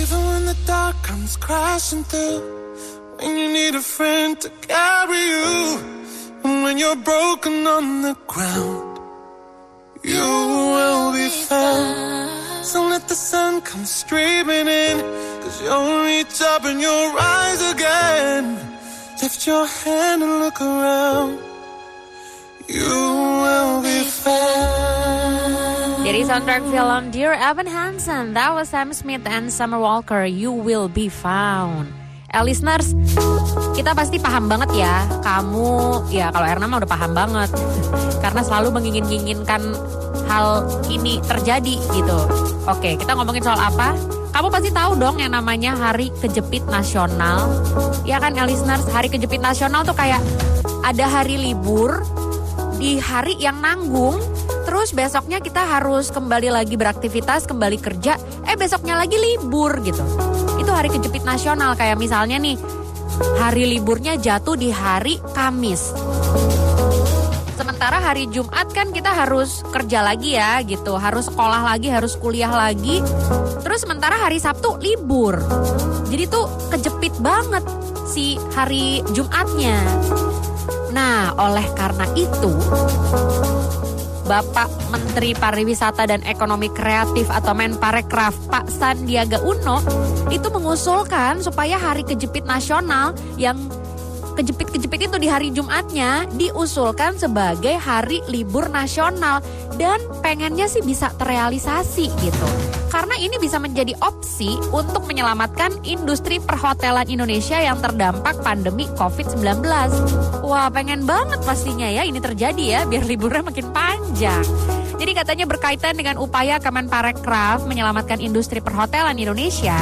Even when the dark comes crashing through, when you need a friend to carry you, and when you're broken on the ground, you will be found. So let the sun come streaming in, cause you'll reach up and you'll rise again. Lift your hand and look around. Jadi soundtrack film Dear Evan Hansen, that was Sam Smith and Summer Walker, You Will Be Found. Eh listeners, kita pasti paham banget ya, kamu, ya kalau Erna mah udah paham banget. Karena selalu mengingin-inginkan hal ini terjadi gitu. Oke, kita ngomongin soal apa? Kamu pasti tahu dong yang namanya Hari Kejepit Nasional. Ya kan, ya listeners, Hari Kejepit Nasional tuh kayak ada hari libur di hari yang nanggung terus besoknya kita harus kembali lagi beraktivitas, kembali kerja, eh besoknya lagi libur gitu. Itu hari kejepit nasional kayak misalnya nih hari liburnya jatuh di hari Kamis. Sementara hari Jumat kan kita harus kerja lagi ya gitu, harus sekolah lagi, harus kuliah lagi. Terus sementara hari Sabtu libur. Jadi tuh kejepit banget si hari Jumatnya. Nah, oleh karena itu Bapak Menteri Pariwisata dan Ekonomi Kreatif atau Menparekraf Pak Sandiaga Uno itu mengusulkan supaya hari kejepit nasional yang kejepit-kejepit itu di hari Jumatnya diusulkan sebagai hari libur nasional dan pengennya sih bisa terrealisasi gitu. Karena ini bisa menjadi opsi untuk menyelamatkan industri perhotelan Indonesia yang terdampak pandemi COVID-19. Wah, pengen banget pastinya ya ini terjadi ya biar liburnya makin panjang. Jadi katanya berkaitan dengan upaya Kemenparekraf menyelamatkan industri perhotelan Indonesia,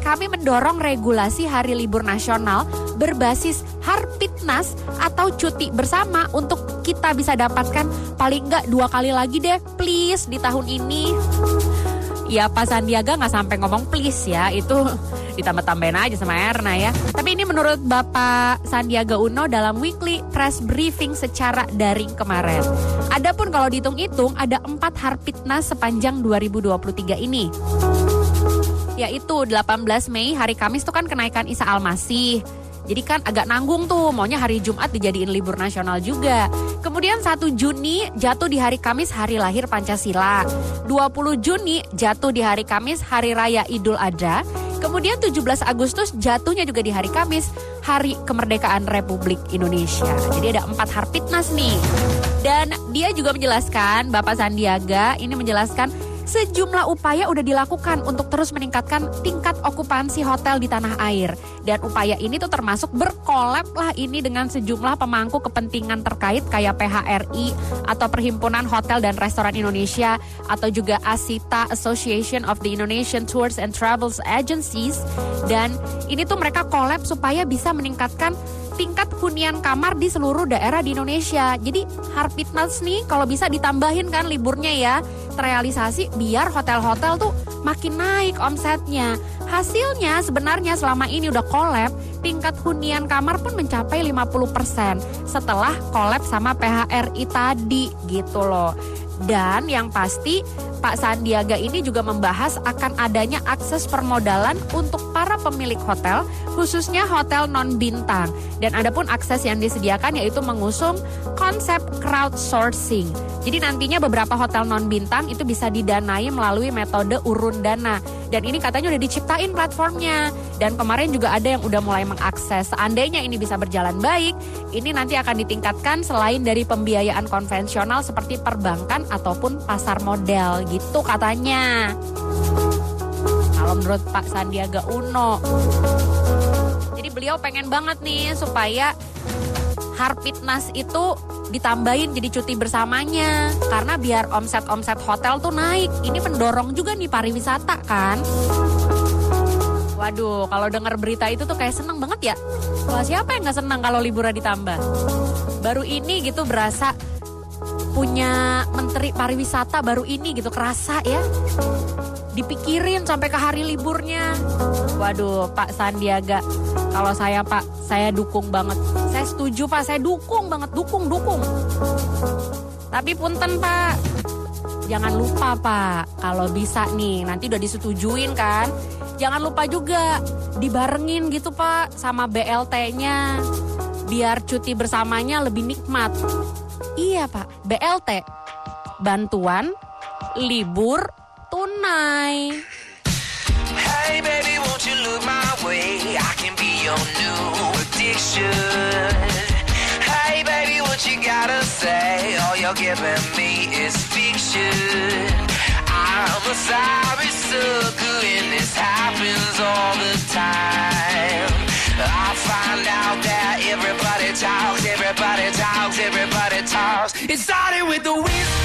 kami mendorong regulasi hari libur nasional berbasis Harpitnas atau cuti bersama untuk kita bisa dapatkan paling nggak dua kali lagi deh please di tahun ini. Ya Pak Sandiaga nggak sampai ngomong please ya itu ditambah-tambahin aja sama Erna ya. Tapi ini menurut Bapak Sandiaga Uno dalam weekly press briefing secara daring kemarin. Adapun kalau dihitung-hitung ada empat Harpitnas sepanjang 2023 ini yaitu 18 Mei hari Kamis itu kan kenaikan Isa Almasih. Jadi kan agak nanggung tuh, maunya hari Jumat dijadiin libur nasional juga. Kemudian 1 Juni jatuh di hari Kamis hari lahir Pancasila. 20 Juni jatuh di hari Kamis hari raya Idul Adha. Kemudian 17 Agustus jatuhnya juga di hari Kamis, hari kemerdekaan Republik Indonesia. Jadi ada empat Harpitnas nih. Dan dia juga menjelaskan, Bapak Sandiaga ini menjelaskan sejumlah upaya udah dilakukan untuk terus meningkatkan tingkat okupansi hotel di tanah air. Dan upaya ini tuh termasuk berkolab lah ini dengan sejumlah pemangku kepentingan terkait kayak PHRI atau Perhimpunan Hotel dan Restoran Indonesia atau juga ASITA Association of the Indonesian Tours and Travels Agencies. Dan ini tuh mereka kolab supaya bisa meningkatkan tingkat hunian kamar di seluruh daerah di Indonesia. Jadi Harpitnas nih kalau bisa ditambahin kan liburnya ya terrealisasi biar hotel-hotel tuh makin naik omsetnya. Hasilnya sebenarnya selama ini udah collab, tingkat hunian kamar pun mencapai 50% setelah collab sama PHRI tadi gitu loh. Dan yang pasti Pak Sandiaga ini juga membahas akan adanya akses permodalan untuk para pemilik hotel, khususnya hotel non bintang. Dan adapun akses yang disediakan yaitu mengusung konsep crowdsourcing. Jadi nantinya beberapa hotel non bintang itu bisa didanai melalui metode urun dana. Dan ini katanya udah diciptain platformnya. Dan kemarin juga ada yang udah mulai mengakses. Seandainya ini bisa berjalan baik, ini nanti akan ditingkatkan selain dari pembiayaan konvensional seperti perbankan ataupun pasar modal gitu katanya. Kalau menurut Pak Sandiaga Uno. Jadi beliau pengen banget nih supaya Harpitnas itu ditambahin jadi cuti bersamanya karena biar omset-omset hotel tuh naik. Ini mendorong juga nih pariwisata kan. Waduh, kalau dengar berita itu tuh kayak seneng banget ya. Wah siapa yang nggak senang kalau liburan ditambah? Baru ini gitu berasa punya menteri pariwisata baru ini gitu kerasa ya. Dipikirin sampai ke hari liburnya. Waduh, Pak Sandiaga. Kalau saya Pak, saya dukung banget. Saya setuju Pak, saya dukung banget, dukung, dukung. Tapi punten Pak, jangan lupa Pak, kalau bisa nih, nanti udah disetujuin kan, Jangan lupa juga dibarengin gitu Pak sama BLT-nya. Biar cuti bersamanya lebih nikmat. Iya Pak, BLT. Bantuan libur tunai. Hey baby, won't you look my way? I can be your new addiction. Hey baby, what you gotta say? All you're giving me is fiction. I'm a sorry sucker and this happens all the time. I find out that everybody talks, everybody talks, everybody talks. It started with the whisper.